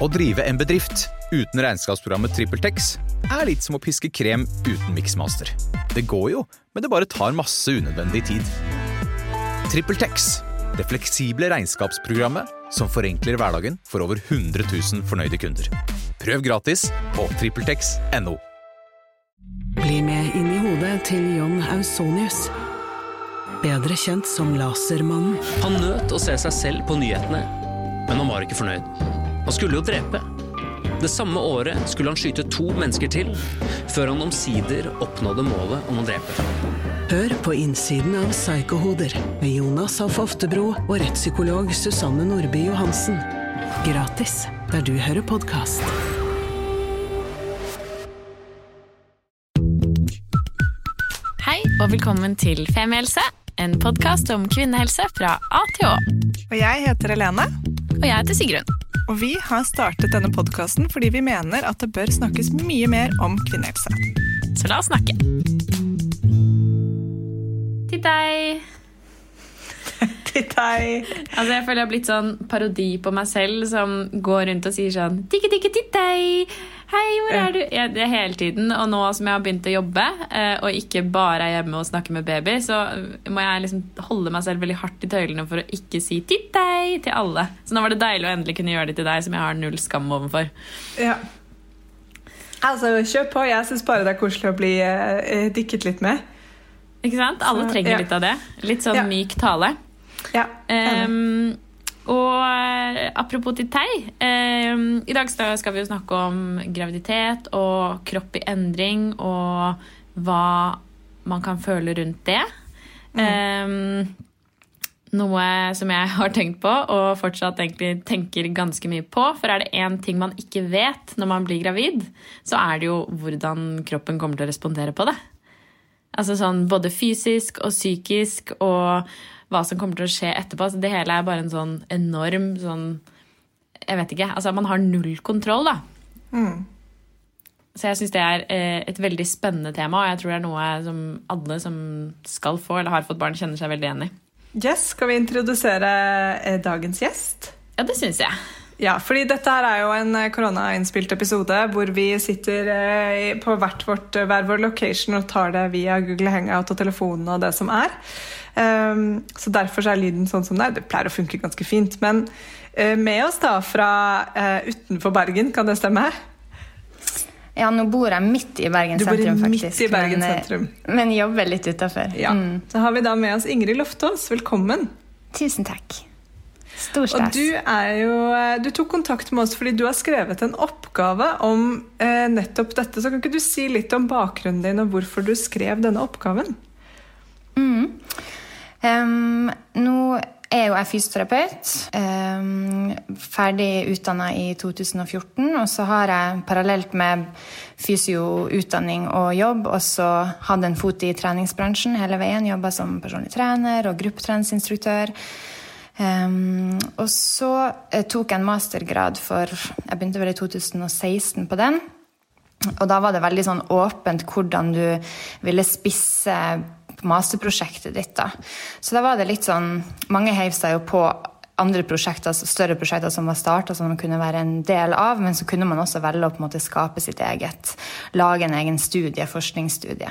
Å drive en bedrift uten regnskapsprogrammet TrippelTex er litt som å piske krem uten miksmaster. Det går jo, men det bare tar masse unødvendig tid. TrippelTex, det fleksible regnskapsprogrammet som forenkler hverdagen for over 100 000 fornøyde kunder. Prøv gratis på TrippelTex.no. Bli med inn i hodet til John Ausonius. Bedre kjent som Lasermannen. Han nøt å se seg selv på nyhetene, men han var ikke fornøyd. Han skulle jo drepe. Det samme året skulle han skyte to mennesker til, før han omsider oppnådde målet om å drepe. Hør på innsiden av Psykohoder med Jonas Alf Oftebro og rettspsykolog Susanne Nordby Johansen. Gratis der du hører podkast. Hei og velkommen til Femihelse, en podkast om kvinnehelse fra A til Å. Og jeg heter Helene, Og jeg heter Sigrun. Og vi har startet denne podkasten fordi vi mener at det bør snakkes mye mer om kvinnehelse. Så la oss snakke. Til deg. Til deg. Altså, jeg føler jeg har blitt sånn parodi på meg selv som går rundt og sier sånn Tikke, tikke, titt deg. Hei, hvor er du? Ja, det hele tiden. Og nå som jeg har begynt å jobbe, eh, og ikke bare er hjemme og snakke med baby, så må jeg liksom holde meg selv veldig hardt i tøylene for å ikke si 'titt deg' til alle. Så nå var det deilig å endelig kunne gjøre det til deg, som jeg har null skam overfor. Ja. Altså, kjør på. Jeg syns bare det er koselig å bli eh, dikket litt med. Ikke sant? Alle Så, trenger ja. litt av det. Litt sånn Ja. myk tale. Ja. Um, og eh, apropos til tei. Eh, I dag skal vi jo snakke om graviditet og kropp i endring og hva man kan føle rundt det. Um, noe som jeg har tenkt på og fortsatt egentlig tenker ganske mye på. For er det én ting man ikke vet når man blir gravid, så er det jo hvordan kroppen kommer til å respondere på det. Altså sånn både fysisk og psykisk og hva som kommer til å skje etterpå. Så det hele er bare en sånn enorm sånn Jeg vet ikke. Altså man har null kontroll, da. Så jeg syns det er eh, et veldig spennende tema, og jeg tror det er noe som alle som skal få eller har fått barn, kjenner seg veldig igjen i. Yes, skal vi introdusere eh, dagens gjest? Ja, det syns jeg. Ja, fordi dette her er jo en eh, koronainnspilt episode hvor vi sitter eh, på hvert vårt, hver vår location og tar det via Google Hangout og telefonen og det som er. Um, så derfor er lyden sånn som det er. Det pleier å funke ganske fint. Men eh, med oss da fra eh, utenfor Bergen, kan det stemme? Ja, nå bor jeg midt i Bergen Du bor sentrum, midt faktisk. i Bergen men, eh, sentrum. Men jobber litt utafor. Ja. Så har vi da med oss Ingrid Loftaas. Velkommen. Tusen takk. Og du, jo, eh, du tok kontakt med oss fordi du har skrevet en oppgave om eh, nettopp dette. Så kan ikke du si litt om bakgrunnen din og hvorfor du skrev denne oppgaven? Em, nå er jo jeg fysioterapeut. Um, ferdig utdanna i 2014. Og så har jeg parallelt med fysioutdanning og jobb også hatt en fot i treningsbransjen hele veien. Jobba som personlig trener og gruppetreningsinstruktør. Em, og så eh, tok jeg en mastergrad for Jeg begynte vel i 2016 på den. Og da var det veldig sånn åpent hvordan du ville spisse masterprosjektet ditt. da. Så da var det litt sånn Mange heiv seg jo på andre prosjekter, altså større prosjekter som var starta, som man kunne være en del av, men så kunne man også velge å på en måte skape sitt eget. Lage en egen studie, forskningsstudie.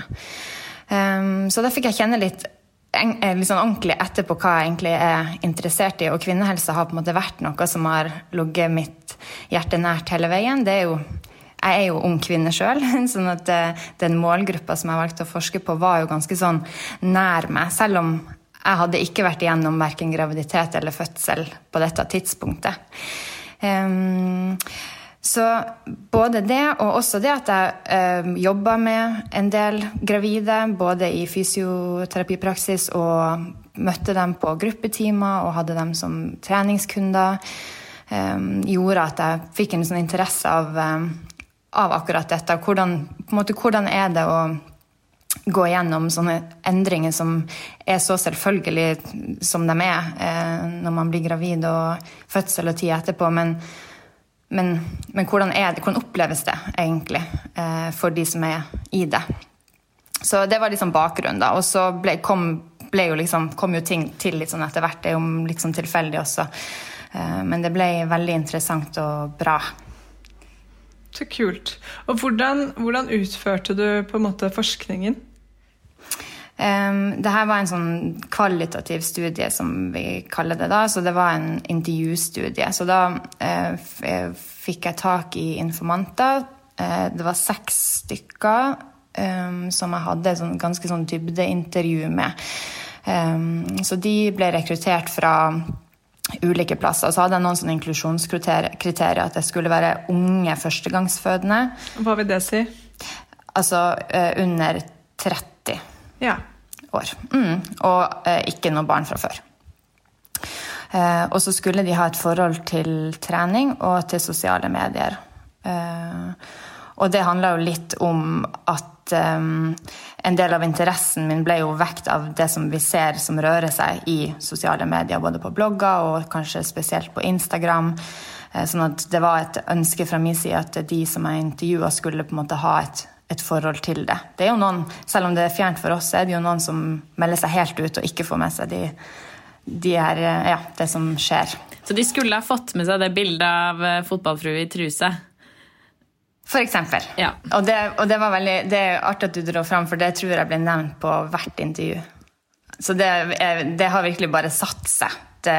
Um, så da fikk jeg kjenne litt en- liksom ordentlig etterpå hva jeg egentlig er interessert i. Og kvinnehelse har på en måte vært noe som har ligget mitt hjerte nært hele veien. Det er jo, jeg er jo ung kvinne sjøl, sånn at eh, den målgruppa som jeg valgte å forske på, var jo ganske sånn nær meg. Selv om jeg hadde ikke vært igjennom verken graviditet eller fødsel på dette tidspunktet. Ehm, så både det, og også det at jeg eh, jobber med en del gravide, både i fysioterapipraksis og møtte dem på gruppetimer og hadde dem som treningskunder, eh, gjorde at jeg fikk en sånn interesse av, eh, av akkurat dette. Hvordan, måte, hvordan er det å gå gjennom sånne endringer som er så selvfølgelig som de er når man blir gravid og fødsel og tid etterpå. Men, men, men hvordan, er det, hvordan oppleves det egentlig eh, for de som er i det? Så det var liksom bakgrunnen, da. Og så ble, kom, ble jo liksom, kom jo ting til litt sånn etter hvert. Det er jo litt sånn tilfeldig også. Eh, men det ble veldig interessant og bra. Så kult. Og hvordan, hvordan utførte du på en måte forskningen? Um, det her var en sånn kvalitativ studie, som vi kaller det da. Så det var en intervjustudie. Så da uh, fikk jeg tak i informanter. Uh, det var seks stykker um, som jeg hadde sånn, ganske sånn dybdeintervju med. Um, så de ble rekruttert fra ulike plasser. Så hadde jeg noen sånne inklusjonskriterier. At det skulle være unge førstegangsfødende. Hva vil det si? Altså uh, under 30. Ja år. Mm. Og eh, ikke noe barn fra før. Eh, og så skulle de ha et forhold til trening og til sosiale medier. Eh, og det handla jo litt om at eh, en del av interessen min ble jo vekt av det som vi ser som rører seg i sosiale medier, både på blogger og kanskje spesielt på Instagram. Eh, sånn at det var et ønske fra min side at de som jeg intervjua, skulle på en måte ha et et forhold til det. Det er jo noen, Selv om det er fjernt for oss, er det jo noen som melder seg helt ut og ikke får med seg de, de er, ja, det som skjer. Så de skulle ha fått med seg det bildet av eh, fotballfrue i truse? For eksempel. Ja. Og, det, og det, var veldig, det er artig at du dro fram, for det tror jeg ble nevnt på hvert intervju. Så det, det har virkelig bare satt seg det,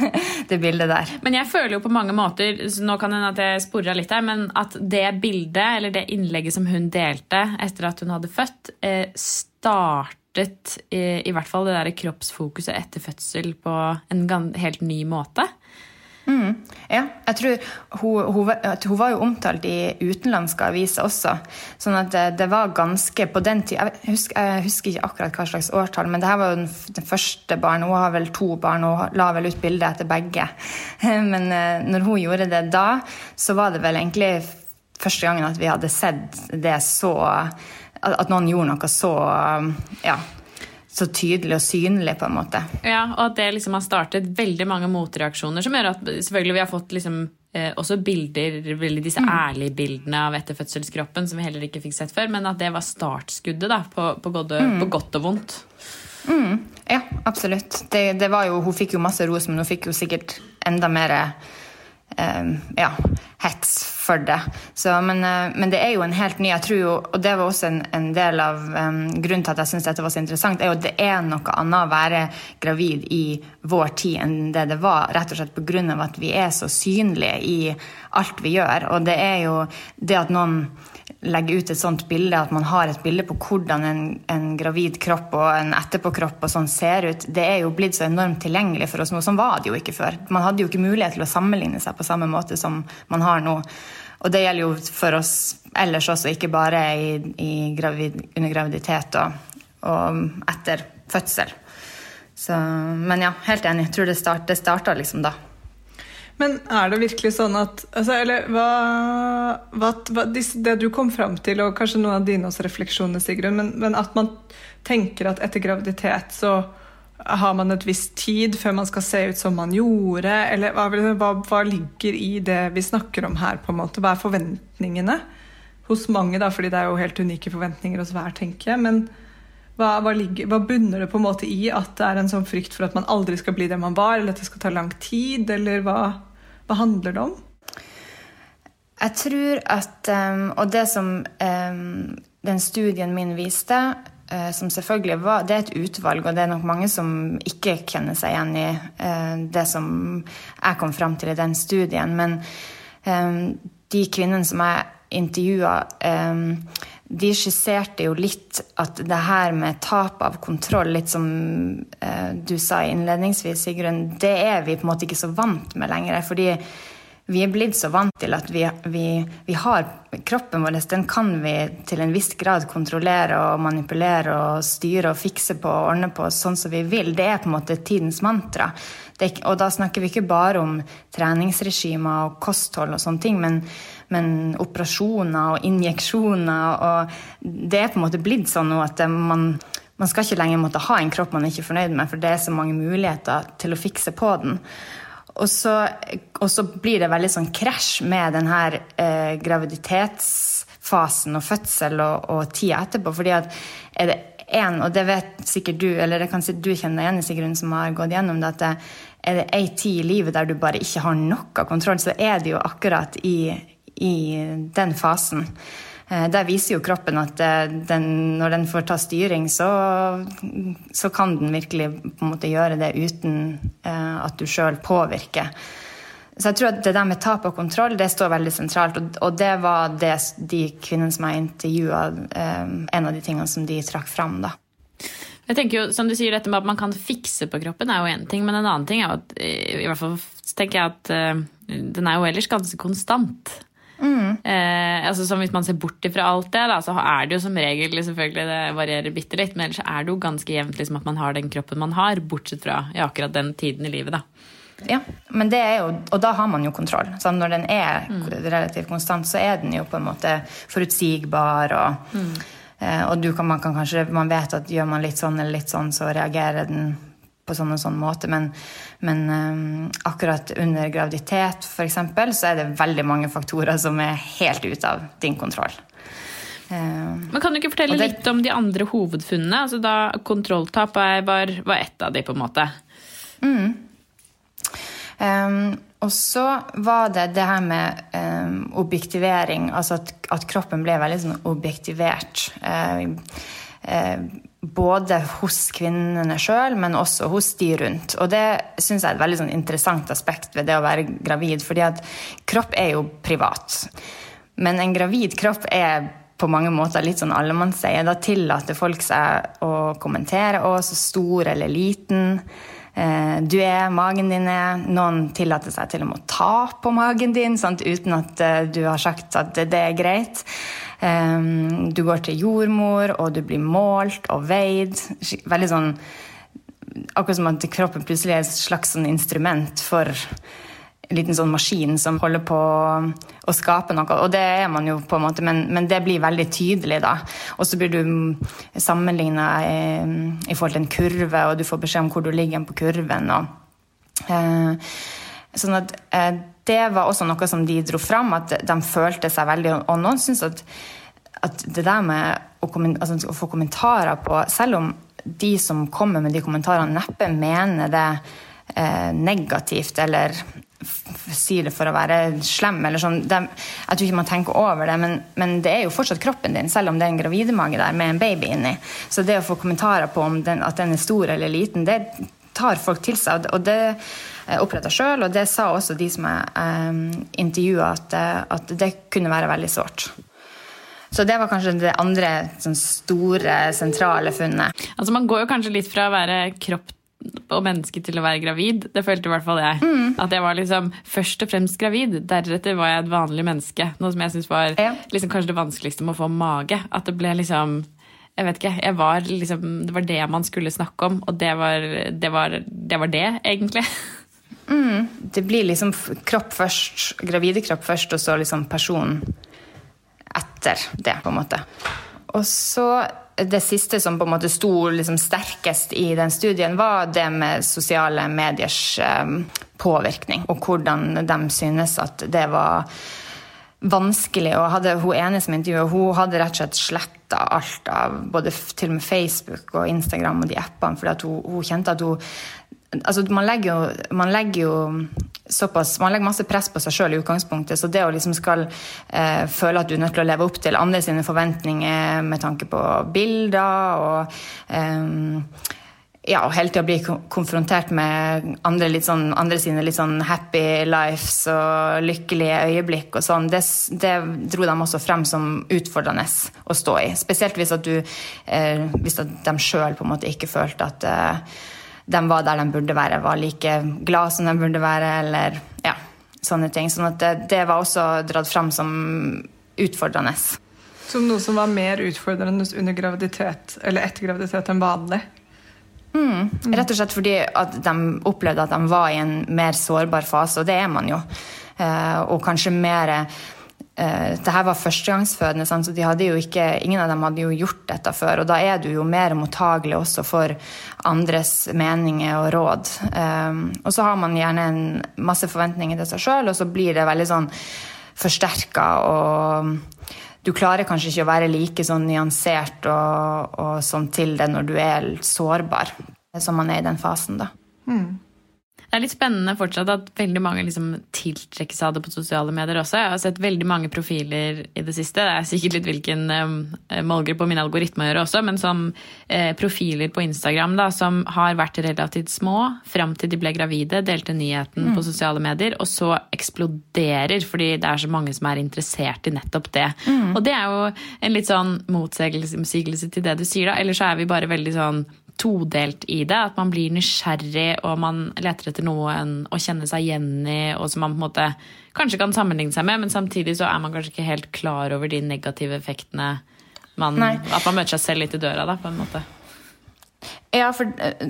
det, bildet der. Men jeg føler jo på mange måter nå kan hende at jeg sporer litt her, men at det bildet, eller det innlegget som hun delte etter at hun hadde født, eh, startet i, i hvert fall det der kroppsfokuset etter fødsel på en helt ny måte. Mm. Ja, jeg tror hun, hun, hun, var jo omtalt i utenlandske aviser også. Sånn at det, det var ganske På den tid jeg husker, jeg husker, ikke akkurat hva slags årtall, men det her var jo den, den første barn. Hun har vel to barn og la vel ut bilde etter begge. Men eh, når hun gjorde det da, så var det vel egentlig første gangen at vi hadde sett det så At noen gjorde noe så ja, så tydelig og synlig, på en måte. Ja, og at det liksom har startet veldig mange motreaksjoner som gjør at selvfølgelig vi har fått liksom eh, også bilder, disse mm. ærlige bildene av etterfødselskroppen som vi heller ikke fikk sett før, men at det var startskuddet da, på, på, godt, mm. på godt og vondt. Mm. Ja, absolutt. Det, det, var jo, hun fikk jo masse ros, men hun fikk jo sikkert enda mer eh, ja, hets for det. Så, men, eh, men, det er jo en helt ny jeg tror jo, Og det var også en, en del av um, grunnen til at jeg syns dette var så interessant, er jo at det er noe annet å være gravid i vår tid enn det det var. Rett og slett pga. at vi er så synlige i alt vi gjør. Og det er jo det at noen legge ut et sånt bilde, at man har et bilde på hvordan en, en gravid kropp og en etterpåkropp og sånn ser ut, det er jo blitt så enormt tilgjengelig for oss nå. Sånn var det jo ikke før. Man hadde jo ikke mulighet til å sammenligne seg på samme måte som man har nå. Og det gjelder jo for oss ellers også, ikke bare i, i gravid, under graviditet og, og, etter fødsel. Så, men ja, helt enig. Jeg tror det, start, starta liksom da. Men er det virkelig sånn at altså, Eller hva, hva, hva, Det du kom fram til, og kanskje noen av dine også refleksjoner, Sigrun, men, men, at man tenker at etter graviditet så har man et visst tid før man skal se ut som man gjorde? Eller hva, hva ligger i det vi snakker om her? på en måte? Hva er forventningene hos mange? da, fordi det er jo helt unike forventninger hos hver, tenker jeg. men hva, hva, ligger, hva, bunner det på en måte i at det er en sånn frykt for at man aldri skal bli det man var, eller at det skal ta lang tid, eller hva? Hva handler det om? Jeg tror at um, Og det som um, den studien min viste, uh, som selvfølgelig var Det er et utvalg, og det er nok mange som ikke kjenner seg igjen i uh, det som jeg kom fram til i den studien. Men um, de kvinnene som jeg intervjua, de skisserte jo litt at det her med tap av kontroll, litt som eh, du sa innledningsvis, Sigrun, det er vi på en måte ikke så vant med lenger. Fordi vi er blitt så vant til at vi, vi, vi har kroppen vår, den kan vi til en viss grad kontrollere og manipulere og styre og fikse på og ordne på sånn som vi vil. Det er på en måte tidens mantra. Det, og da snakker vi ikke bare om treningsregimer og kosthold og sånne ting, men men operasjoner og injeksjoner og Det er på en måte blitt sånn nå at man, man skal ikke lenger måtte ha en kropp man er ikke er fornøyd med, for det er så mange muligheter til å fikse på den. Og så, og så blir det veldig sånn krasj med den her eh, graviditetsfasen og fødsel og, og tida etterpå. fordi at er det en, og det vet sikkert du, eller det kan du kjenne deg igjen i, som har gått gjennom det, at det, er det ei tid i livet der du bare ikke har noe kontroll, så er det jo akkurat i, i den fasen. Eh, der viser jo kroppen at eh, den, når den får ta styring, så, så, kan den virkelig på en måte gjøre det uten eh, at du sjøl påvirker. Så jeg tror at det der med tap av kontroll det står veldig sentralt. Og, det var det de kvinnene som jeg intervjua, en av de tingene som de trakk fram. da. Jeg tenker jo, som du sier, Dette med at man kan fikse på kroppen, er jo én ting. Men en annen ting er at i hvert fall tenker jeg at den er jo ellers ganske konstant. Mm. Eh, altså som Hvis man ser bort fra alt det, da, så er det jo som regel selvfølgelig det varierer bitte litt, men ellers er det jo ganske jevnt liksom, at man har den kroppen man har, bortsett fra i akkurat den tiden i livet. da. Ja, men det er jo, og da har man jo kontroll. Så når den er mm. relativt konstant, så er den jo på en måte forutsigbar. og, mm. eh, og kan, man kan kanskje, man vet at gjør man litt sånn eller litt sånn, så reagerer den på sånn og sånn måte. Men, men um, akkurat under graviditet eksempel, så er det veldig mange faktorer som er helt ute av din kontroll. Um, men Kan du ikke fortelle det, litt om de andre hovedfunnene? Altså da Kontrolltap var, var ett av de, på en måte. Mm. Um, og så var det det her med um, objektivering, altså at, at, kroppen ble veldig sånn objektivert. Uh, uh, både hos kvinnene sjøl, men også hos de rundt. Og det syns jeg er et veldig sånn interessant aspekt ved det å være gravid, fordi at kropp er jo privat. Men en gravid kropp er på mange måter litt sånn allemannseie. Da tillater folk seg å kommentere 'å, så stor eller liten'. Eh, du er, magen din er. Noen tillater seg til og med å ta på magen din sant? uten at eh, du har sagt at det er greit. Du går til jordmor, og du blir målt og veid. Veldig sånn Akkurat som at kroppen plutselig er et slags sånn instrument for en liten sånn maskin som holder på å skape noe. Og det er man jo, på en måte, men, men det blir veldig tydelig, da. Og så blir du sammenligna i, i, forhold til en kurve, og du får beskjed om hvor du ligger på kurven. Og, eh, sånn at eh, det var også noe som de dro fram, at de følte seg veldig Og noen syns at, at, det der med å, altså, å, få kommentarer på Selv om de som kommer med de kommentarene, neppe mener det eh, negativt eller sier det for å være slem. eller sånn. De, jeg tror ikke man tenker over det, men, men, det er jo fortsatt kroppen din, selv om det er en gravidemage der med en baby inni. Så det å få kommentarer på den, at den er stor eller liten, det tar folk til seg. Og det oppretta sjøl, og det sa også de som jeg um, intervjua, at, eh, at, det kunne være veldig sårt. Så det var kanskje det andre sånn store, sentrale funnet. Altså Man går jo kanskje litt fra å være kropp og menneske til å være gravid. Det følte i hvert fall jeg. Mm. At jeg var liksom først og fremst gravid. Deretter var jeg et vanlig menneske. Noe som jeg syns var ja. liksom kanskje det vanskeligste med å få mage. At det ble liksom jeg vet ikke, jeg var liksom, Det var det man skulle snakke om, og det var det, var, det, var det egentlig. Mm. Det blir liksom kropp først, gravide kropp først, og så liksom person etter det, på en måte. Og så det siste som på en måte sto liksom sterkest i den studien, var det med sosiale mediers um, påvirkning, og hvordan de synes at det var vanskelig. Og hadde, hun ene som intervjuet, hun hadde rett og slett sletta alt av både til og med Facebook og Instagram og de appene, fordi hun, hun kjente at hun altså man legger jo, man legger jo såpass, man legger masse press på seg sjøl i utgangspunktet. Så det å liksom skal eh, føle at du er nødt til å leve opp til andre sine forventninger med tanke på bilder og eh, ja, og hele tida bli konfrontert med andre, sånn, andre, sine litt sånn happy lives og lykkelige øyeblikk og sånn, det, det dro de også frem som utfordrende å stå i. Spesielt hvis at du eh, hvis at de sjøl på en måte ikke følte at eh, de var der de burde være, var like glad som de burde være, eller ja, sånne ting. Sånn at det, det var også dratt fram som utfordrende. Som noe som var mer utfordrende under graviditet eller etter graviditet enn vanlig? Mm. Rett og slett fordi at de opplevde at de var i en mer sårbar fase, og det er man jo. Eh, og kanskje mer Uh, det her var førstegangsfødende, så ikke, ingen av dem hadde jo gjort dette før. Og da er du jo mer mottagelig også for andres meninger og råd. Um, og så har man gjerne en masse forventninger til seg sjøl, og så blir det veldig sånn forsterka og du klarer kanskje ikke å være like sånn nyansert og, og sånn til det når du er sårbar, som man er i den fasen, da. Mm. Det er litt spennende fortsatt at veldig mange liksom tiltrekkes av det på sosiale medier også. Jeg har sett veldig mange profiler i det siste. Det er sikkert litt hvilken um, målgruppe og min algoritme gjør også, men som eh, profiler på Instagram da, som har vært relativt små fram til de ble gravide, delte nyheten mm. på sosiale medier, og så eksploderer fordi det er så mange som er interessert i nettopp det. Mm. Og det er jo en litt sånn motsigelse til det du sier, da. Eller så er vi bare veldig sånn todelt i det. At man blir nysgjerrig og man leter etter noen å kjenne seg igjen i, og som man på en måte kanskje kan sammenligne seg med, men samtidig så er man kanskje ikke helt klar over de negative effektene man, At man møter seg selv litt i døra, da, på en måte. Ja, for,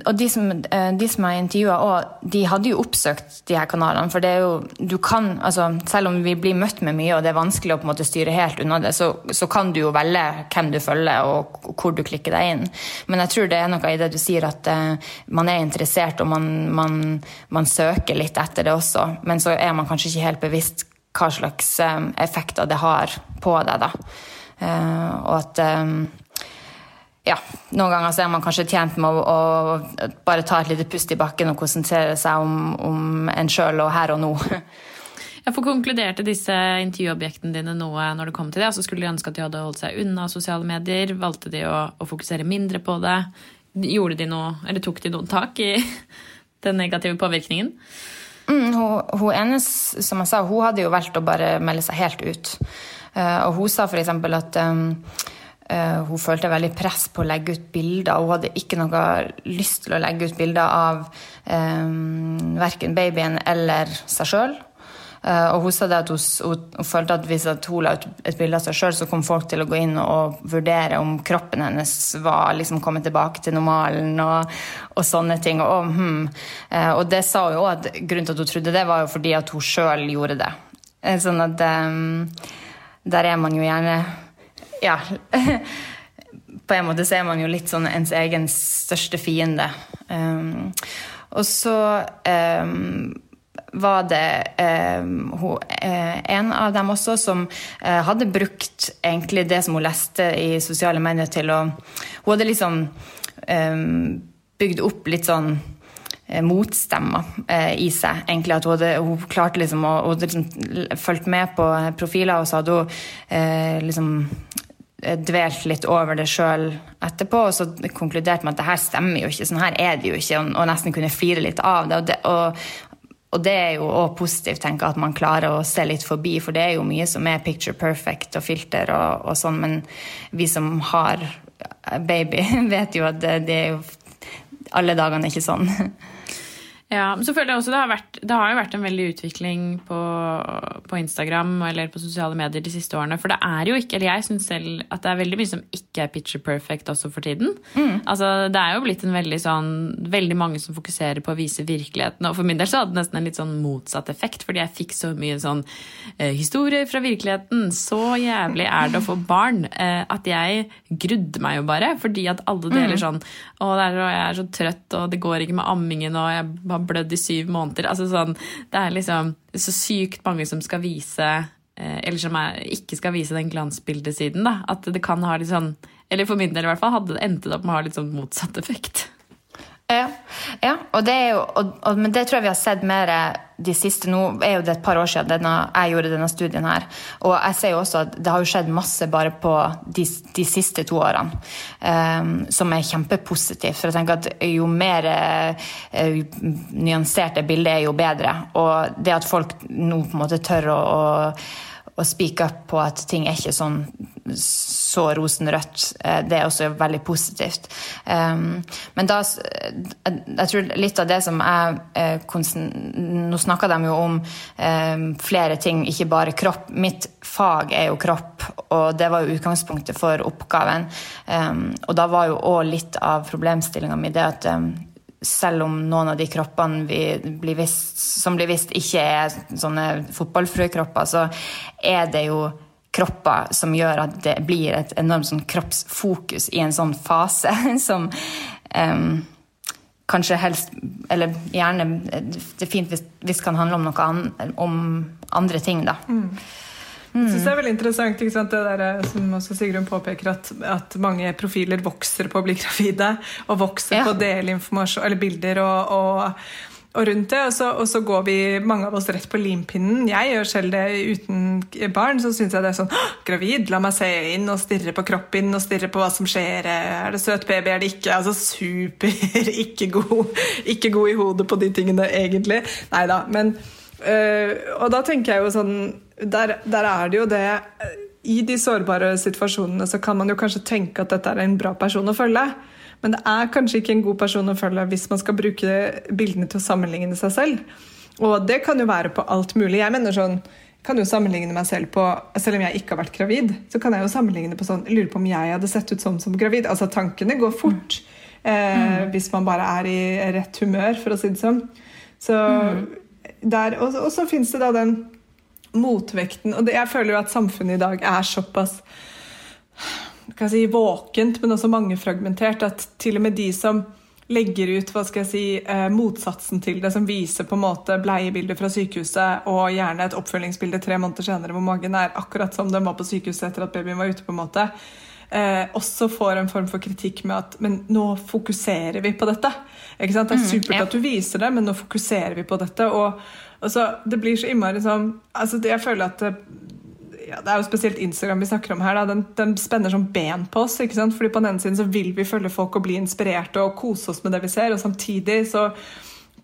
og de som, eh, de som jeg intervjua òg, de hadde jo oppsøkt de her kanalene. For det er jo Du kan altså Selv om vi blir møtt med mye, og det er vanskelig å på en måte styre helt unna det, så, så kan du jo velge hvem du følger, og hvor du klikker deg inn. Men jeg tror det er noe i det du sier, at uh, man er interessert, og man, man, man, søker litt etter det også. Men så er man kanskje ikke helt bevisst hva slags um, effekter det har på deg, da. Uh, og at um, ja, noen ganger så er man kanskje tjent med å, å bare ta et lite pust i bakken og konsentrere seg om, om en sjøl og her og nå. Jeg får konkluderte disse intervjuobjektene dine noe når det kom til det? altså Skulle de ønske at de hadde holdt seg unna sosiale medier? Valgte de å, å fokusere mindre på det? Gjorde de noe, eller Tok de noen tak i den negative påvirkningen? Mm, hun, hun ene, som jeg sa, hun hadde jo valgt å bare melde seg helt ut. Uh, og hun sa f.eks. at um, hun følte veldig press på å legge ut bilder. Hun hadde ikke noe lyst til å legge ut bilder av um, eh, verken babyen eller seg sjøl. Uh, eh, og hun sa at hun, hun, hun følte at hvis hun la ut et bilde av seg sjøl, så kom folk til å gå inn og vurdere om kroppen hennes var liksom kommet tilbake til normalen og, og sånne ting. Og, hmm. uh, og, det sa hun òg at grunnen til at hun trodde det, var jo fordi at hun sjøl gjorde det. Sånn at um, der er man jo gjerne ja På en måte så er man jo litt sånn ens egen største fiende. Um, og så um, var det eh, hun, uh, en av dem også som eh, hadde brukt egentlig det som hun leste i sosiale medier, til å Hun hadde liksom bygd opp litt sånn eh, motstemmer eh, i seg. egentlig at Hun, hadde, hun klarte liksom å liksom fulgt med på profiler, og så hadde hun eh, liksom Eh, dvelt litt over det sjøl etterpå, og så konkluderte med at det her stemmer jo ikke, sånn her er det jo ikke, og, og nesten kunne flire litt av det. Og det, og, og det er jo òg positivt, tenker jeg, at man klarer å se litt forbi, for det er jo mye som er picture perfect og filter og, og sånn, men vi som har baby, vet jo at det, det er jo Alle dagene er ikke sånn. Ja, men så føler jeg også det har, vært, det har jo vært en veldig utvikling på, på, Instagram eller på sosiale medier de siste årene. For det er jo ikke, eller jeg syns selv at det er veldig mye som ikke er picture perfect også for tiden. Mm. Altså, Det er jo blitt en veldig sånn Veldig mange som fokuserer på å vise virkeligheten. Og for min del så hadde det nesten en litt sånn motsatt effekt, fordi jeg fikk så mye sånn eh, historier fra virkeligheten. Så jævlig er det å få barn eh, at jeg grudde meg jo bare. Fordi at alle deler mm. sånn Å, jeg er så trøtt, og det går ikke med ammingen, og jeg bare har blødd i syv måneder. Altså sånn, det er liksom så sykt mange som skal vise eh, Eller som er, ikke skal vise den glansbildesiden. da, At det kan ha litt sånn Eller for min del i hvert fall hadde det endt opp med å ha litt sånn motsatt effekt. Ja, ja og det er jo, og, og, men det tror jeg vi har sett mer de siste Nå er jo det et par år siden denne, jeg gjorde denne studien her. Og jeg ser jo også at det har jo skjedd masse bare på de, de siste to årene. Um, som er kjempepositivt. For jeg tenker at jo mer uh, nyansert det er, jo bedre. Og det at folk nå på en måte tør å, å, å speak up på at ting er ikke sånn så rosenrødt. Eh, det er også veldig positivt. Um, men da Jeg tror litt av det som jeg eh, Nå snakka de jo om um, flere ting, ikke bare kropp. Mitt fag er jo kropp, og det var jo utgangspunktet for oppgaven. Um, og da var jo òg litt av problemstillinga mi det at selv om noen av de kroppene blir vist, som blir vist, ikke er sånne fotballfrøkropper, så er det jo kropper som gjør at det blir et enormt sånn kroppsfokus i en sånn fase som um, kanskje helst Eller gjerne Det er fint hvis det kan handle om noe an, om andre ting, da. Mm. Jeg synes det er veldig interessant ikke sant? det der, eh, som også Sigrun påpeker, at, at mange profiler vokser på å bli gravide. Og vokser Ja. på å dele informasjon, eller bilder og, og, og rundt det. Og så, og så går vi, mange av oss, rett på limpinnen. Jeg gjør selv det uten barn. Så syns jeg det er sånn Gravid, la meg se inn og stirre på kroppen og stirre på hva som skjer. Er det søt baby, er det ikke? Altså super ikke god, ikke god i hodet på de tingene, egentlig. Nei da. Men Og da tenker jeg jo sånn der, der er det jo det I de sårbare situasjonene så kan man jo kanskje tenke at dette er en bra person å følge. Men det er kanskje ikke en god person å følge hvis man skal bruke bildene til å sammenligne seg selv. Og det kan jo være på alt mulig. Jeg mener sånn, kan jo sammenligne meg selv på Selv om jeg ikke har vært gravid, så kan jeg jo sammenligne på sånn lurer på om jeg hadde sett ut sånn som gravid. Altså Tankene går fort eh, hvis man bare er i rett humør, for å si det sånn. Så der, og, og så fins det da den motvekten. Og det, jeg føler jo at samfunnet i dag er såpass kan si, våkent, men også mangefragmentert, at til og med de som legger ut hva skal jeg si, eh, motsatsen til det, som viser på en måte bleiebilder fra sykehuset og gjerne et oppfølgingsbilde tre måneder senere hvor magen er akkurat som den var på sykehuset etter at babyen var ute, på en måte, eh, også får en form for kritikk med at men nå fokuserer vi på dette. Ikke sant? Det er supert ja. at du viser det, men nå fokuserer vi på dette. og så, Det blir så innmari sånn altså, Jeg føler at det, ja, det er jo spesielt Instagram vi snakker om her. Da. Den, den spenner sånn ben på oss. ikke sant? Fordi På den ene siden så vil vi følge folk og bli inspirerte og kose oss med det vi ser, og samtidig så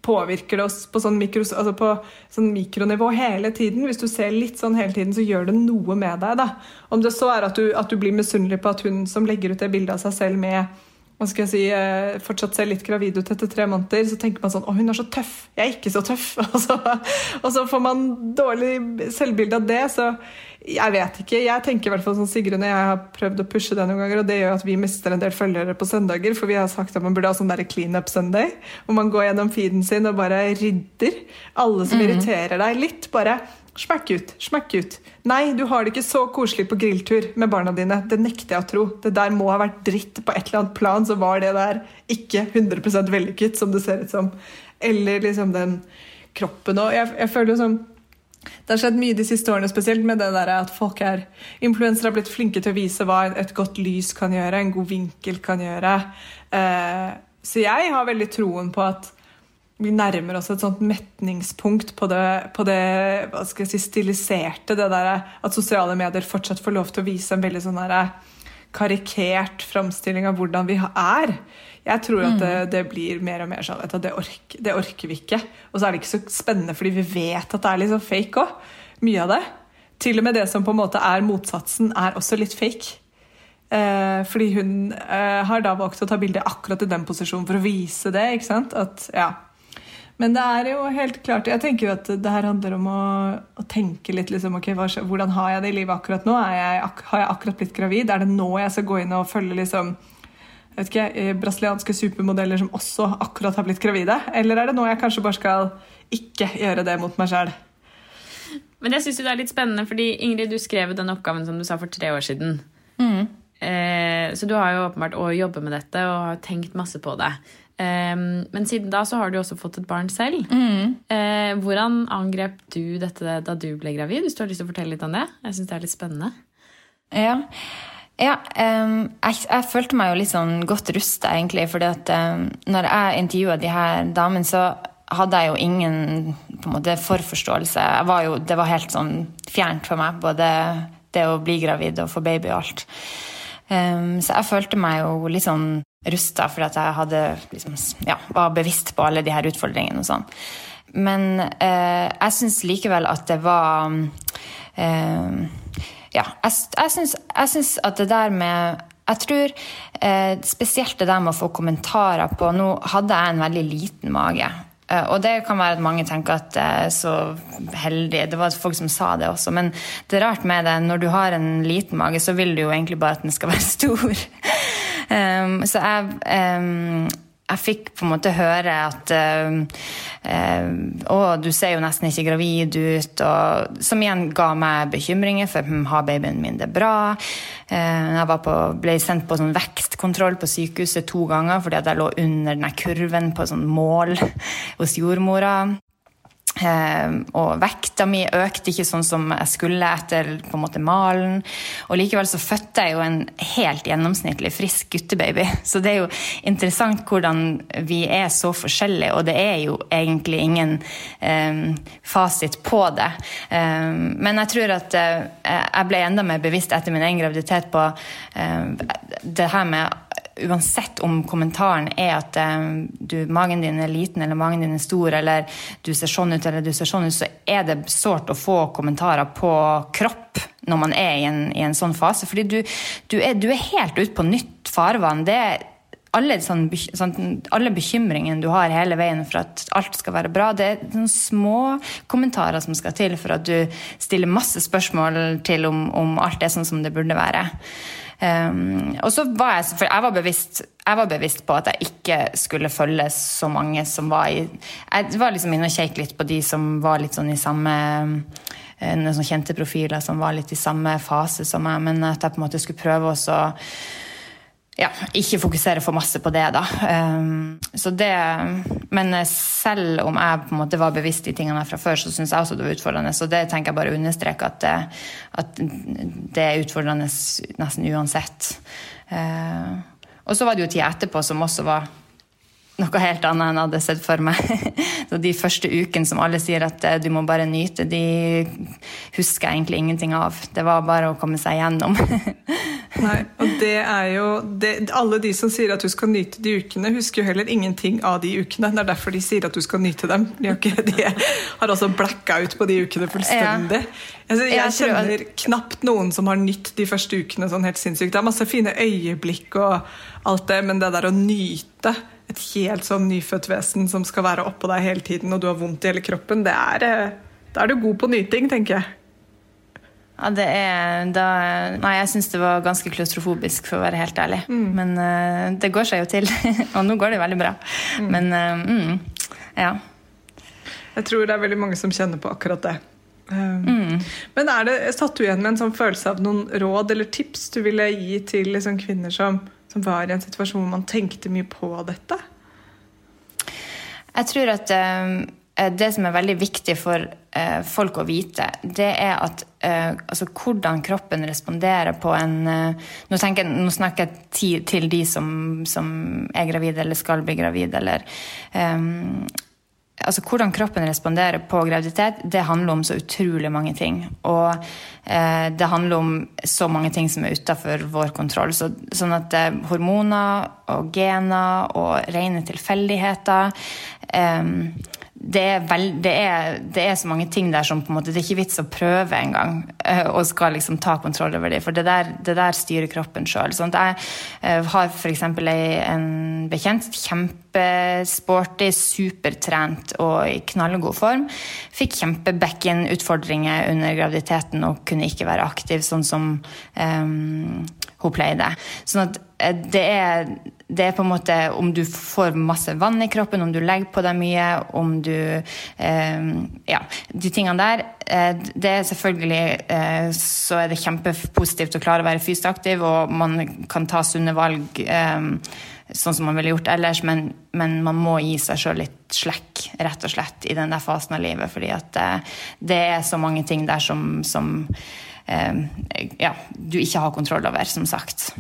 påvirker det oss på sånn, mikros, altså på sånn mikronivå hele tiden. Hvis du ser litt sånn hele tiden, så gjør det noe med deg. da. Om det så er at du, at du blir misunnelig på at hun som legger ut det bildet av seg selv med hva skal jeg si, eh, fortsatt ser litt gravid ut etter tre måneder, så tenker man sånn Å, hun er så tøff. Jeg er ikke så tøff. Og så, og så får man dårlig selvbilde av det. Så jeg vet ikke. Jeg tenker i hvert fall som Sigrun og jeg har prøvd å pushe det noen ganger, og det gjør at vi mister en del følgere på søndager, for vi har sagt at man burde ha sånn der clean up Sunday, hvor man går gjennom feeden sin og bare rydder alle som irriterer deg litt. bare Smekk ut, smekk ut. Nei, du har det ikke så koselig på grilltur med barna dine. Det nekter jeg å tro. Det der må ha vært dritt. På et eller annet plan så var det der ikke 100 vellykket, som det ser ut som. Eller liksom den kroppen òg. Jeg, jeg føler jo sånn det har skjedd mye de siste årene, spesielt med det der at folk er Influensere har blitt flinke til å vise hva et godt lys kan gjøre, en god vinkel kan gjøre. Eh, så jeg har veldig troen på at vi nærmer oss et sånt metningspunkt på det, på det hva skal jeg si, stiliserte. Det der at sosiale medier fortsatt får lov til å vise en veldig sånn der karikert framstilling av hvordan vi er. Jeg tror at det, det blir mer og mer sånn at det, ork, det orker vi ikke. Og så er det ikke så spennende fordi vi vet at det er litt sånn fake òg. Mye av det. Til og med det som på en måte er motsatsen, er også litt fake. Eh, fordi hun eh, har da valgt å ta bilde akkurat i den posisjonen for å vise det. ikke sant? At, ja. Men det er jo helt klart Jeg tenker jo at det her handler om å, å tenke litt liksom, okay, hva, Hvordan har jeg det i livet akkurat nå? Er jeg, ak har jeg akkurat blitt gravid? Er det nå jeg skal gå inn og følge liksom jeg vet ikke, eh, brasilianske supermodeller som også akkurat har blitt gravide? Eller er det nå jeg kanskje bare skal ikke gjøre det mot meg sjøl? Men jeg synes jo det er litt spennende, fordi Ingrid, du skrev den oppgaven som du sa for tre år siden. Eh, så du har jo åpenbart å jobbe med dette og har tenkt masse på det. Eh, men siden da så har du også fått et barn selv. Eh, hvordan angrep du dette da du ble gravid? Hvis du har lyst til å fortelle litt om det? Jeg synes det er litt spennende. Ja. Ja, um, jeg, jeg følte meg jo litt sånn godt rusta, egentlig. fordi at em, når jeg intervjua de her damene, så hadde jeg jo ingen på en måte, forforståelse. Var jo, det var helt sånn fjernt for meg, både det å bli gravid og få baby og alt. Um, så jeg følte meg jo litt sånn rusta, fordi at jeg hadde, liksom, ja, var bevisst på alle de her utfordringene og sånn. Men eh, jeg syns likevel at det var eh, Ja, jeg, jeg, syns, at det der med Jeg tror eh, spesielt det der med å få kommentarer på Nå hadde jeg en veldig liten mage. Eh, og det kan være at mange tenker at jeg er så heldig. Det var folk som sa det også. Men det er rart med det, når du har en liten mage, så vil du jo egentlig bare at den skal være stor. Um, så jeg, um, jeg fikk på en måte høre at um, um, Å, du ser jo nesten ikke gravid ut. Og, som igjen ga meg bekymringer, for hm, har babyen min det bra? Uh, jeg på, ble sendt på sånn vekstkontroll på sykehuset to ganger fordi jeg lå under den kurven på sånn mål hos jordmora. Eh, og vekta mi økte ikke sånn som jeg skulle etter på en måte malen. Og likevel så fødte jeg jo en helt gjennomsnittlig frisk guttebaby. Så det er jo interessant hvordan vi er så forskjellige, og det er jo egentlig ingen eh, fasit på det. Eh, men jeg tror at eh, jeg ble enda mer bevisst etter min egen graviditet på eh, det her med uansett om kommentaren er at um, du, magen din er liten eller magen din er stor, eller du ser sånn ut eller du ser sånn ut, så er det sårt å få kommentarer på kropp når man er i en, i en sånn fase. Fordi du, du, er, du er, helt ute på nytt farvann. Det alle, sånn, sånn, alle bekymringene du har hele veien for at alt skal være bra, det er sånne små kommentarer som skal til for at du stiller masse spørsmål til om, om alt er sånn som det burde være. Um, og så var jeg, jeg var, bevisst, jeg var bevisst på at jeg ikke skulle følge så mange som var i Jeg var liksom inne og kjekk litt på de som var litt sånn i samme eh, noen sånne kjente profiler som var litt i samme fase som meg, men at jeg på en måte skulle prøve også ja, ikke fokusere for masse på det, da. Um, så det, men selv om jeg på en måte var bevisst de tingene fra før, så syns jeg også det var utfordrende. Så det tenker jeg bare å understreke at, at det er utfordrende nesten uansett. Uh, og så var det jo tida etterpå som også var noe helt annet enn jeg hadde sett for meg. Så de første ukene som alle sier at eh, du må bare nyte, de husker jeg egentlig ingenting av. Det var bare å komme seg gjennom. Nei, og det er jo det, Alle de som sier at du skal nyte de ukene, husker jo heller ingenting av de ukene. Det er derfor de sier at du skal nyte dem. De har, ikke, de har også blacka ut på de ukene fullstendig. Altså, jeg kjenner knapt noen som har nytt de første ukene sånn helt sinnssykt. Det er masse fine øyeblikk og alt det, men det der å nyte et helt sånn nyfødt vesen som skal være oppå deg hele tiden, og du har vondt i hele kroppen, det er, eh, da er du god på nyting, tenker jeg. Ja, det er da, Nei, jeg syns det var ganske klaustrofobisk, for å være helt ærlig. Mm. Men uh, det går seg jo til. og nå går det veldig bra. Mm. Men uh, mm, ja. Jeg tror det er veldig mange som kjenner på akkurat det. Um, men er det, satt du igjen med en sånn følelse av noen råd eller tips du ville gi til liksom, kvinner som, som var i en situasjon hvor man tenkte mye på dette? Jeg tror at um Eh, det som er veldig viktig for eh, folk å vite, det er at eh, altså, hvordan kroppen responderer på en eh, nå, jeg, nå, snakker jeg til, de som, som, er gravide eller skal bli gravide, eller um, altså Hvordan kroppen responderer på graviditet, det handler om så utrolig mange ting. Og eh, det handler om så mange ting som er utafor vår kontroll. Så, sånn at eh, hormoner og gener og rene tilfeldigheter eh, det er, vel, det, er, det er, så mange ting der som på en måte, det er ikke vits å prøve engang. Uh, og skal liksom ta kontroll over det, for det der, det der styrer kroppen sjøl. Sånn jeg uh, har f.eks. en bekjent, kjempesporty, supertrent og i knallgod form. Fikk kjempebekkenutfordringer under graviditeten og kunne ikke være aktiv sånn som um, hun pleide. Sånn at eh, det er, det er, på en måte om du får masse vann i kroppen, om du legger på deg mye, om du eh, Ja, de tingene der. Eh, det er selvfølgelig eh, så er det kjempepositivt å klare å være fysisk aktiv, og man kan ta sunne valg eh, sånn som man ville gjort ellers, men, men man må gi seg sjøl litt slekk, rett og slett, i den der fasen av livet, fordi at eh, det er så mange ting der som, som ja, du ikke har kontroll over, som sagt.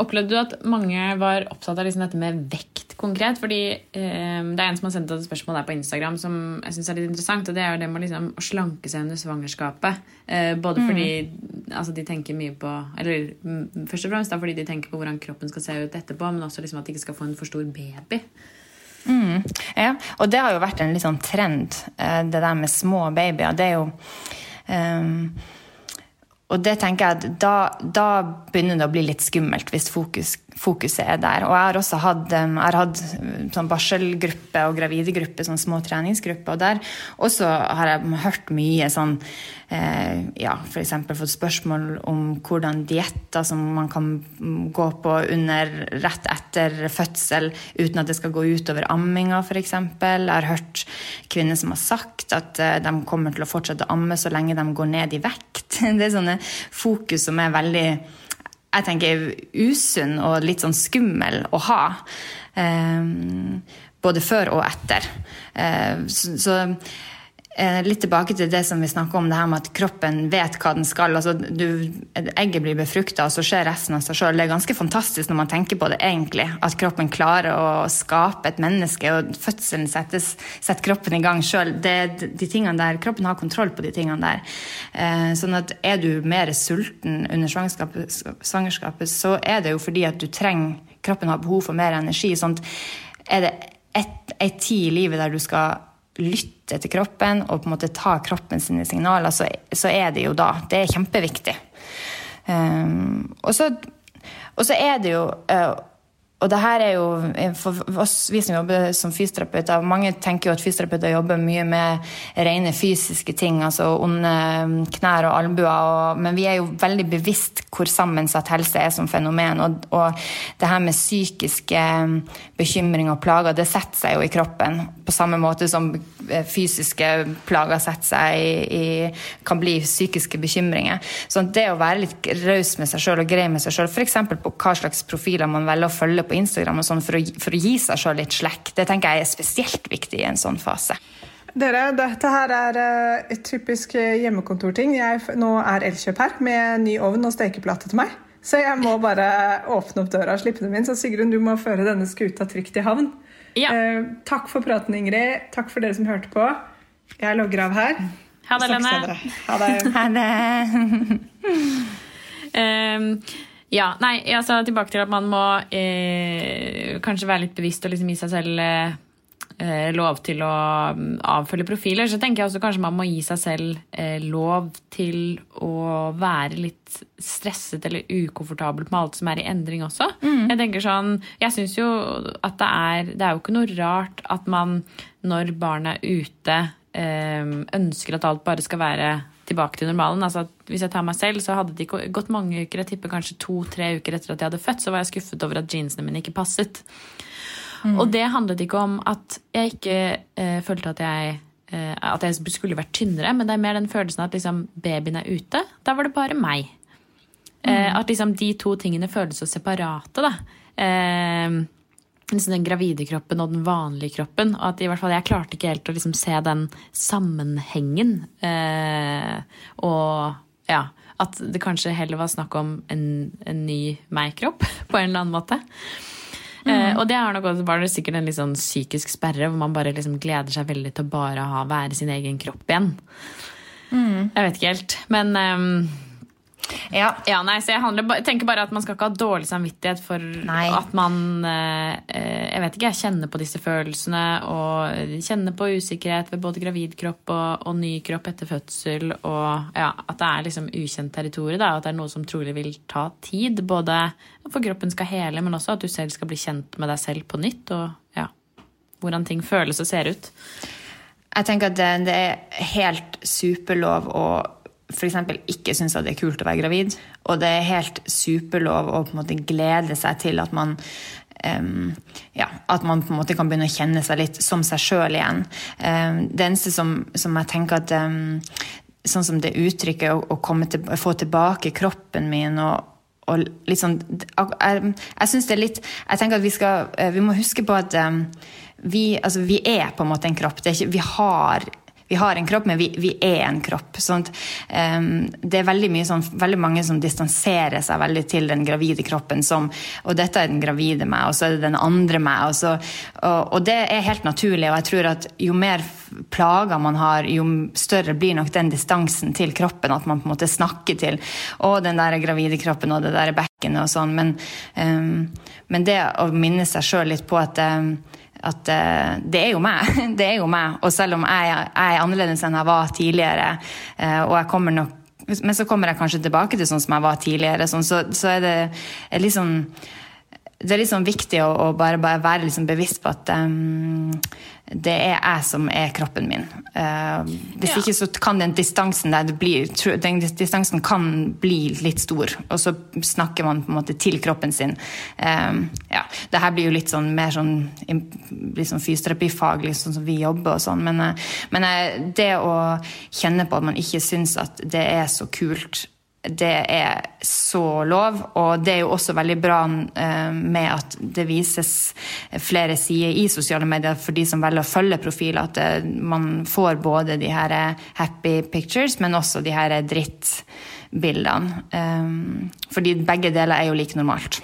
Opplevde du at mange var opptatt av liksom dette med vekt konkret? Fordi eh, Det er en som har sendt et spørsmål der på Instagram som jeg synes er litt interessant. og Det er jo det med liksom å slanke seg under svangerskapet. Eh, både fordi mm. altså, de tenker mye på Eller mm, først og fremst da, fordi de tenker på hvordan kroppen skal se ut etterpå, men også liksom at de ikke skal få en for stor baby. Mm, ja, og det har jo vært en litt sånn trend, eh, det der med små babyer. Det er jo um og det tenker jeg at da, da, begynner det å bli litt skummelt hvis fokus, fokuset er der. Og jeg har også hatt, har hatt sånn barselgruppe og gravidegruppe, sånn små treningsgrupper. Og der også har jeg hørt mye sånn eh, Ja, f.eks. fått spørsmål om hvordan dietter som man kan gå på under rett etter fødsel uten at det skal gå utover amminga, f.eks. Jeg har hørt kvinner som har sagt at eh, de kommer til å fortsette å amme så lenge de går ned i vekt. Det er sånne fokus som er veldig jeg tenker usunn og litt sånn skummel å ha. Eh, både før og etter. Eh, så, litt tilbake til det som vi snakka om, det her med at kroppen vet hva den skal. Altså, du, egget blir befrukta, og så skjer resten av seg sjøl. Det er ganske fantastisk når man tenker på det, egentlig. At kroppen klarer å skape et menneske, og fødselen settes, setter kroppen i gang sjøl. Kroppen har kontroll på de tingene der. Eh, sånn at er du mer sulten under svangerskapet, svangerskapet, så er det jo fordi at du trenger Kroppen har behov for mer energi. sånn at er det ei tid i livet der du skal lytte til kroppen og på en måte ta kroppen sine signaler, så, så er det jo da. Det er kjempeviktig. Um, og, så, er det jo uh, og det her er jo for oss, vi som jobber som fysioterapeuter Mange tenker jo at fysioterapeuter jobber mye med rene fysiske ting, altså onde knær og albuer, men vi er jo veldig bevisst hvor sammensatt helse er som fenomen. Og, og det her med psykiske bekymringer og plager, det setter seg jo i kroppen. På samme måte som fysiske plager setter seg i, i kan bli psykiske bekymringer. Så det å være litt raus med seg sjøl og grei med seg sjøl, f.eks. på hva slags profiler man velger å følge på Instagram og sånn for, for, å gi seg sjøl litt slekk. Det tenker jeg er spesielt viktig i en sånn fase. Dere, dette her er uh, et typisk hjemmekontorting. Jeg, nå er Elkjøp her med ny ovn og stekeplate til meg. Så jeg må bare åpne opp døra og slippe dem inn. Så Sigrun, du må føre denne skuta trygt i havn. Ja. Eh, takk for praten, Ingrid. Takk for dere som hørte på. Jeg logger av her. Ha det, Lene. Ha det. ha det. um, Ja, nei, altså Tilbake til at man må eh, kanskje være litt bevisst og liksom gi seg selv eh, lov til å mm, avfølge profiler. Så tenker jeg også kanskje man må gi seg selv eh, lov til å være litt stresset eller ukomfortabel med alt som er i endring også. Mm. Jeg tenker sånn, jeg synes jo at det er Det er jo ikke noe rart at man når barnet er ute, eh, ønsker at alt bare skal være tilbake til normalen. Altså, hvis jeg tar meg selv, så hadde det ikke gått mange uker. Jeg tipper kanskje to-tre uker etter at jeg hadde født, så var jeg skuffet over at jeansene mine ikke passet. Mm. Og det handlet ikke om at jeg ikke eh, følte at jeg, eh, at jeg skulle vært tynnere, men det er mer den følelsen at liksom, babyen er ute. Da var det bare meg. Eh, mm. at liksom de to tingene føles så separate, da. Eh, liksom den gravide kroppen og den vanlige kroppen. Og at i hvert fall jeg klarte ikke helt å liksom se den sammenhengen. Eh, og ja, at det kanskje heller var snakk om en, en ny meg-kropp på en eller annen måte. Mm. Eh, og det er nok også, var det sikkert en litt sånn psykisk sperre, hvor man bare liksom gleder seg veldig til å bare ha, være sin egen kropp igjen. Mm. Jeg vet ikke helt. Men um, ja. ja nei, så jeg, handler, tenker bare at man skal ikke ha dårlig samvittighet for nei. at man eh, eh, Jeg vet ikke, jeg kjenner på disse følelsene og kjenner på usikkerhet ved både gravid kropp og, og ny kropp etter fødsel. Og ja, at det er liksom ukjent territorium. At det er noe som trolig vil ta tid. Både for kroppen skal hele, men også at du selv skal bli kjent med deg selv på nytt. Og ja, hvordan ting føles og ser ut. Jeg tenker at det, det er helt superlov å f.eks. ikke syns det er kult å være gravid. Og det er helt superlov å på en måte glede seg til at man um, ja, at man på en måte kan begynne å kjenne seg litt som seg sjøl igjen. Um, det eneste som, som, jeg tenker at um, Sånn som det uttrykket å, å, til, få tilbake kroppen min og, og litt sånn Jeg, jeg syns det er litt Jeg tenker at vi skal eh, Vi må huske på at vi, altså, vi er på en måte en kropp. Ikke, vi har vi har en kropp, men vi, vi er en kropp. Sånn um, det er veldig, mye, sånn, veldig mange som distanserer seg veldig til den gravide kroppen. Som, og dette er den gravide meg, og så er det den andre meg. Og, så, og, og det er helt naturlig. Og jeg tror at jo mer plager man har, jo større blir nok den distansen til kroppen. At man på en måte snakker til å, den der gravide kroppen og det der bekkenet og sånn. Men, um, men det å minne seg sjøl litt på at um, at uh, det er jo meg. Det er jo meg. Og selv om jeg, jeg er annerledes enn jeg var tidligere, uh, og jeg kommer nok men så kommer jeg kanskje tilbake til sånn som jeg var tidligere. Sånn, så, så, er det litt sånn det er liksom viktig å, å bare, bare, være liksom bevisst på at um, det er jeg som er kroppen min. Uh, hvis ja. ikke så kan den distansen der det blir, den distansen kan bli litt stor. Og så snakker man på en måte til kroppen sin. Um, ja, det her blir jo litt sånn mer sånn, liksom fysioterapifaglig, sånn som vi jobber og sånn. Men, uh, men uh, det å kjenne på at man ikke syns at det er så kult det er så lov, og det er jo også veldig bra eh, med at det vises flere sider i sosiale medier for de som velger å følge profiler, at man får både de her happy pictures, men også de her drittbildene. Fordi begge deler er jo like normalt.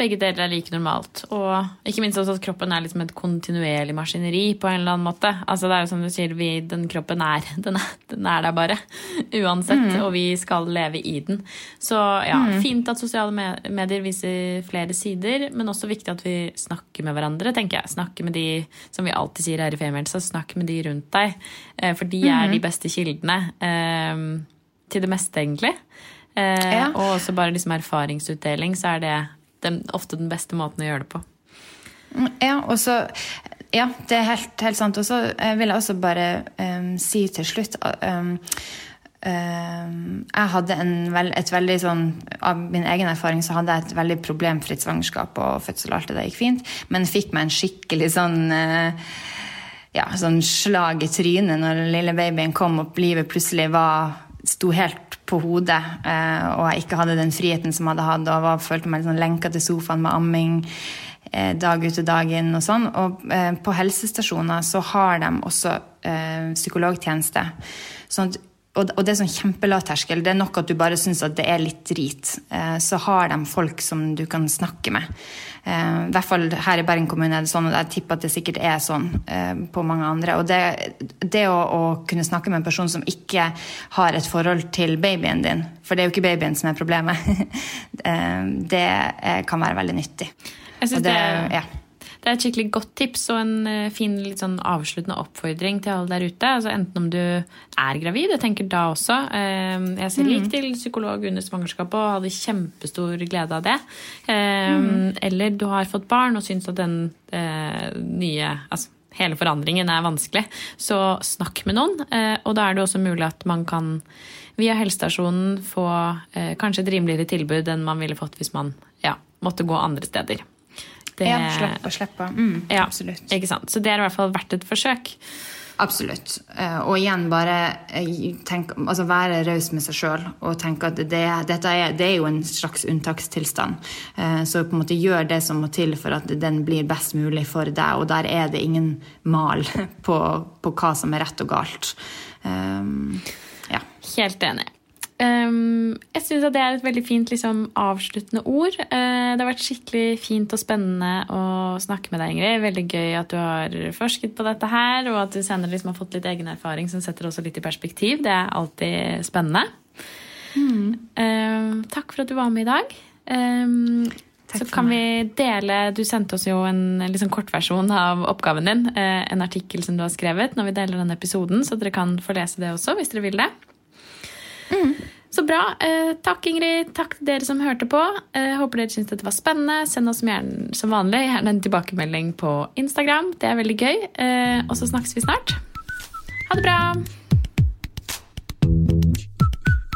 Begge deler er like normalt. Og ikke minst også at kroppen er liksom et kontinuerlig maskineri på en eller annen måte. Altså det er jo som du sier, vi, den kroppen er den, er den, er der bare. Uansett. Mm. Og vi skal leve i den. Så ja, mm. fint at sosiale medier viser flere sider, men også viktig at vi snakker med hverandre, tenker jeg. Snakker med de, som vi alltid sier her i Femihelse, snakk med de rundt deg. Eh, for de er mm. de beste kildene eh, til det meste, egentlig. Eh, ja. Og også bare liksom erfaringsutdeling, så er det den, ofte den beste måten å gjøre det på. Ja, og så Ja, det er helt, helt sant. Og så eh, vil jeg også bare um, si til slutt um, um, Jeg hadde veld, et veldig sånn Av min egen erfaring så hadde jeg et veldig problemfritt svangerskap og fødsel, alt det der gikk fint, men fikk meg en skikkelig sånn uh, ja, sånn slag i trynet når lille babyen kom og livet plutselig var sto helt på hodet, eh, og jeg ikke hadde den friheten som jeg hadde hatt, og var, følte meg liksom lenka til sofaen med amming eh, dag ut og dag inn og sånn. Og eh, på helsestasjoner så har de også psykologtjeneste. Sånn at og, det er sånn kjempelav terskel. Det er nok at du bare syns at det er litt drit. så har de folk som du kan snakke med. Eh, I hvert fall her i Bergen kommune er det sånn, og jeg tipper at det sikkert er sånn eh, på mange andre. Og det, det å, å, kunne snakke med en person som ikke har et forhold til babyen din, for det er jo ikke babyen som er problemet, eh, det kan være veldig nyttig. Jeg synes det, det, ja. Det er et skikkelig godt tips og en eh, fin litt sånn avsluttende oppfordring til alle der ute. Altså Enten om du er gravid, jeg tenker da også. Eh, jeg ser lik mm. til psykolog under svangerskapet og hadde kjempestor glede av det. Eh, mm. Eller du har fått barn og syns at den nye altså hele forandringen er vanskelig, så snakk med noen. Og da er det også mulig at man kan via helsestasjonen få kanskje et rimeligere tilbud enn man ville fått hvis man ja, måtte gå andre steder. Det, ja, slippe, slippe. Mm, ja, absolutt. Ikke sant? Så det er i hvert fall verdt et forsøk. Absolutt. Eh, og igjen bare eh, tenk, altså være raus med seg sjøl og tenke at det, dette er, det er jo en slags unntakstilstand. Eh, så på en måte gjør det som må til for at den blir best mulig for deg. Og der er det ingen mal på, på hva som er rett og galt. Ja. Helt enig. Um, jeg syns det er et veldig fint liksom, avsluttende ord. Uh, det har vært skikkelig fint og spennende å snakke med deg, Ingrid. Veldig gøy at du har forsket på dette her, og at du senere liksom har fått litt egen erfaring som setter også litt i perspektiv. Det er alltid spennende. Mm. Uh, takk for at du var med i dag. Um, så kan vi dele Du sendte oss jo en liksom kortversjon av oppgaven din. Uh, en artikkel som du har skrevet når vi deler denne episoden, så dere kan få lese det også hvis dere vil det. Mm. Så bra. Eh, takk, Ingrid. Takk til dere som hørte på. Eh, håper dere syntes dette var spennende. Send oss gjerne, som vanlig gjerne en tilbakemelding på Instagram. Det er veldig gøy. Eh, og så snakkes vi snart. Ha det bra.